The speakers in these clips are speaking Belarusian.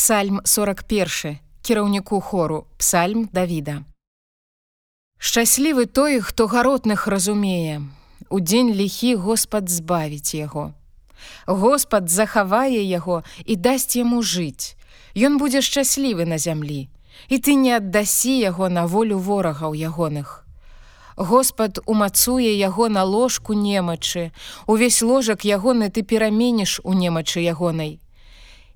Псальм 41 кіраўніку хору псальм Давіда. Шчаслівы той, хто гаротных разумее. У дзень ліхі Господ збавіць яго. Господ захавае яго і дасць яму жыць. Ён будзе шчаслівы на зямлі, і ты не аддасі яго на волю ворагаў ягоных. Господ умацуе яго на ложку немачы, Увесь ложак ягоны ты пераменіш у немачы ягонай.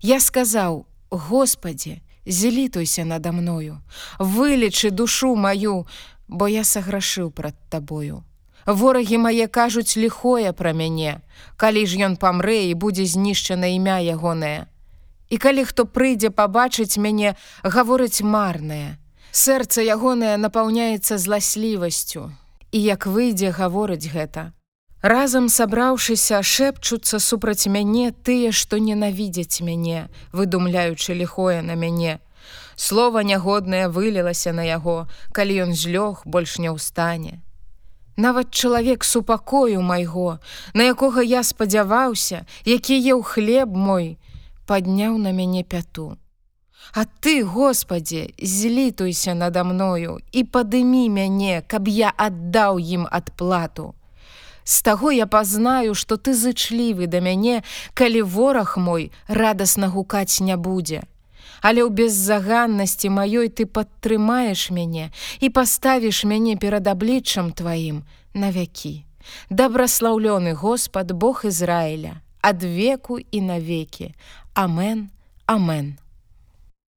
Я сказаў: Господі, злітуйся надо мною, вылечы душу маю, бо я саграшыў прад табою. Ворагі мае кажуць ліхое пра мяне, калі ж ён памрэ і будзе знішчана імя ягонае. І калі хто прыйдзе пабачыць мяне, гаворыць марнае. Сэрца ягонае напаўняецца зласлівасцю. І як выйдзе гаворыць гэта. Разам сабраўшыся, шэпчуцца супраць мяне тыя, што ненавідзяць мяне, выдумляючы ліхое на мяне. Слова нягоднае вылілася на яго, калі ён злёг больш не ўстане. Нават чалавек супакою майго, на якога я спадзяваўся, які еў хлеб мой, падняў на мяне пяту. А ты, Господі, злітуйся надо мною і падымі мяне, каб я аддаў ім адплату. З таго я пазнаю, што ты зычлівы да мяне, калі вораг мой радасна гукаць не будзе. Але ў беззаганнасці маёй ты падтрымаеш мяне і паставіш мяне перад абліччам тваім на вякі. Дабраслаўлёны Господ Бог Ізраіля, ад веку і навекі. Амен, Амен.